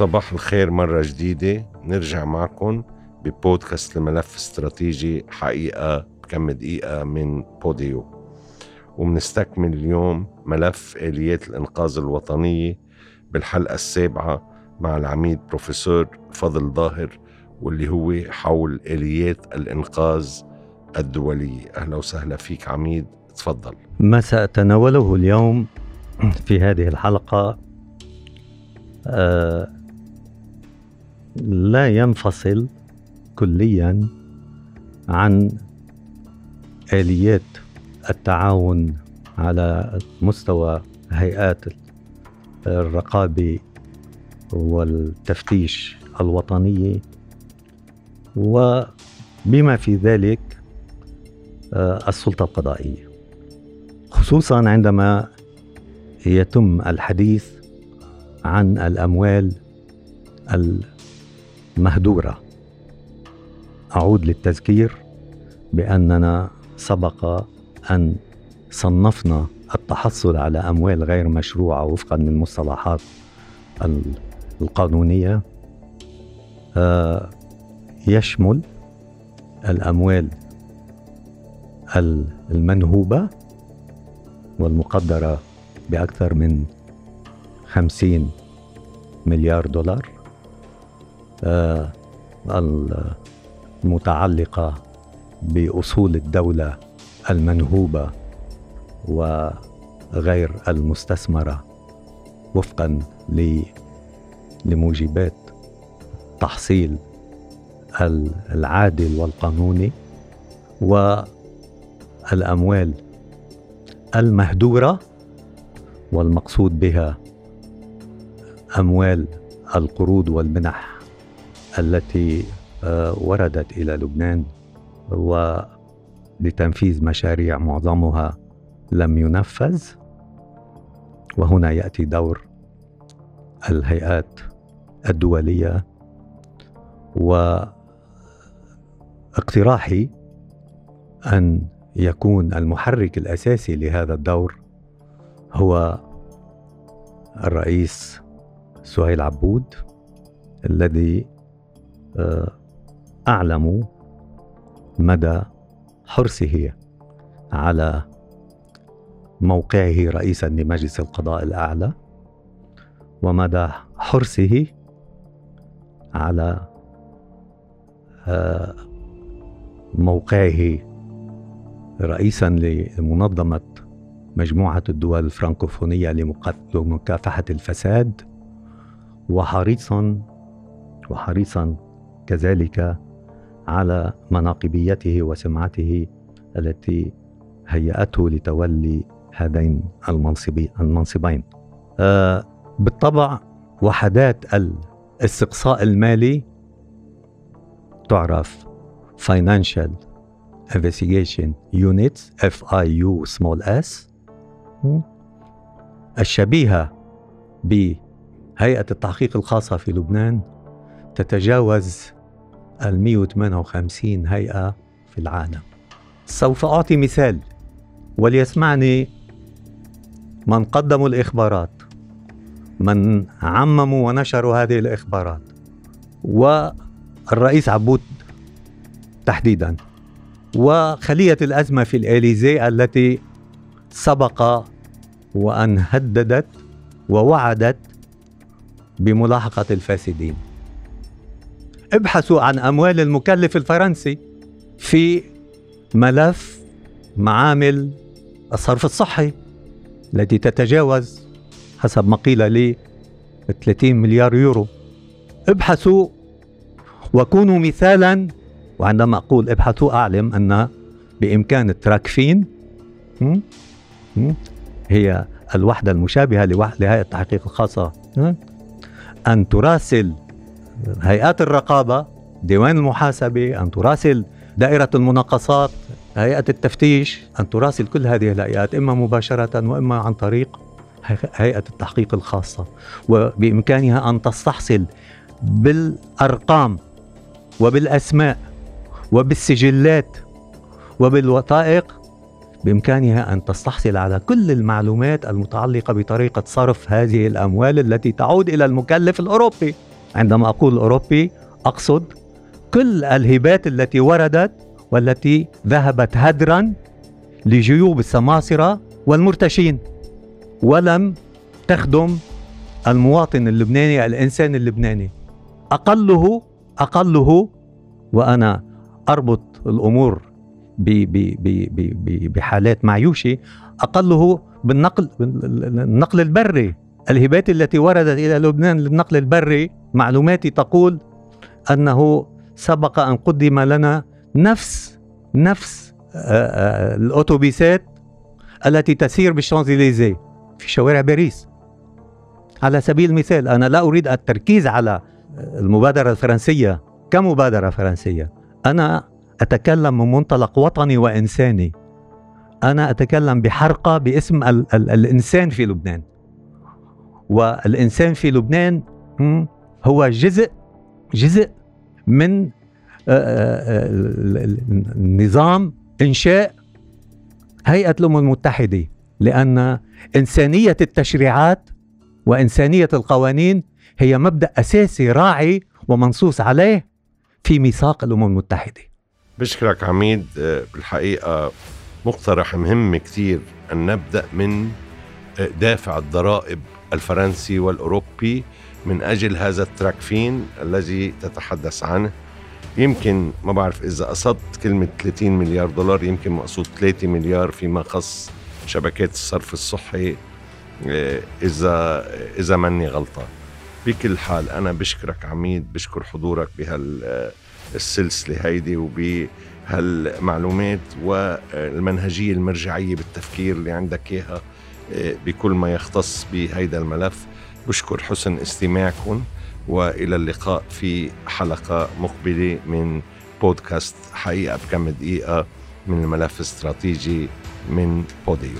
صباح الخير مرة جديدة. نرجع معكم ببودكاست الملف استراتيجي حقيقة بكم دقيقة من بوديو. ومنستكمل اليوم ملف آليات الإنقاذ الوطنية بالحلقة السابعة مع العميد بروفيسور فضل ظاهر واللي هو حول آليات الإنقاذ الدولية. أهلا وسهلا فيك عميد تفضل. ما سأتناوله اليوم في هذه الحلقة آه لا ينفصل كليا عن آليات التعاون على مستوى هيئات الرقابة والتفتيش الوطنية وبما في ذلك آه، السلطة القضائية. خصوصا عندما يتم الحديث عن الأموال المهدورة أعود للتذكير بأننا سبق أن صنفنا التحصل على أموال غير مشروعة وفقا للمصطلحات القانونية. آه، يشمل الأموال المنهوبة والمقدرة بأكثر من خمسين مليار دولار. المتعلقة بأصول الدولة المنهوبة وغير المستثمرة وفقا لموجبات تحصيل العادل والقانوني والأموال المهدورة والمقصود بها أموال القروض والمنح. التي آه، وردت إلى لبنان ولتنفيذ مشاريع معظمها لم ينفذ. وهنا يأتي دور الهيئات الدولية واقتراحي أن يكون المحرك الأساسي لهذا الدور هو الرئيس سهيل عبود الذي آه، أعلم مدى حرصه على موقعه رئيسا لمجلس القضاء الأعلى ومدى حرصه على آه، موقعه رئيسا لمنظمة مجموعة الدول الفرنكوفونية لمكافحة الفساد وحريصا وحريصا كذلك على مناقبيته وسمعته التي هيأته لتولي هذين المنصبين. آه بالطبع وحدات الاستقصاء المالي تعرف Financial Investigation Units FIU small s الشبيهة بهيئة التحقيق الخاصة في لبنان تتجاوز ال 158 هيئة في العالم. سوف أعطي مثال. وليسمعني من قدموا الإخبارات من عمموا ونشروا هذه الإخبارات والرئيس عبود تحديدا وخلية الأزمة في الإليزي التي سبق وأن هددت ووعدت بملاحقة الفاسدين. ابحثوا عن أموال المكلف الفرنسي في ملف معامل الصرف الصحي التي تتجاوز حسب ما قيل لي 30 مليار يورو. ابحثوا وكونوا مثالا وعندما أقول ابحثوا أعلم أن بإمكان التراكفين هي الوحدة المشابهة لهيئة التحقيق الخاصة أن تراسل هيئات الرقابة ديوان المحاسبة أن تراسل دائرة المناقصات هيئة التفتيش أن تراسل كل هذه الهيئات إما مباشرة وإما عن طريق هيئة التحقيق الخاصة. وبإمكانها أن تستحصل بالأرقام وبالأسماء وبالسجلات وبالوثائق بإمكانها أن تستحصل على كل المعلومات المتعلقة بطريقة صرف هذه الأموال التي تعود إلى المكلف الأوروبي. عندما أقول أوروبي أقصد كل الهبات التي وردت والتي ذهبت هدرا لجيوب السماسرة والمرتشين ولم تخدم المواطن اللبناني الإنسان اللبناني. أقله أقله وأنا أربط الأمور بحالات معيوشة أقله بالنقل النقل البري. الهبات التي وردت إلى لبنان للنقل البري معلوماتي تقول أنه سبق أن قدم لنا نفس نفس الأوتوبيسات التي تسير بالشانزليزيه في شوارع باريس. على سبيل المثال أنا لا أريد التركيز على المبادرة الفرنسية. كمبادرة فرنسية أنا أتكلم من منطلق وطني وإنساني. أنا أتكلم بحرقة باسم ال ال الإنسان في لبنان. والإنسان في لبنان هو جزء جزء من نظام إنشاء هيئة الأمم المتحدة لأن إنسانية التشريعات وإنسانية القوانين هي مبدأ أساسي راعي ومنصوص عليه في ميثاق الأمم المتحدة. بشكرك عميد آه، بالحقيقة مقترح مهم كثير أن نبدأ من آه، دافع الضرائب الفرنسي والأوروبي من أجل هذا التراكفين الذي تتحدث عنه. يمكن ما بعرف إذا قصدت كلمة 30 مليار دولار يمكن مقصود 3 مليار فيما خص شبكات الصرف الصحي آه، إذا إذا ماني غلطان. بكل حال أنا بشكرك عميد بشكر حضورك بهالسلسلة هيدي وبهالمعلومات والمنهجية المرجعية بالتفكير اللي عندك إياها آه، بكل ما يختص بهيدا الملف. بشكر حسن استماعكم وإلى اللقاء في حلقة مقبلة من بودكاست حقيقة بكم دقيقة من الملف الاستراتيجي من بوديو.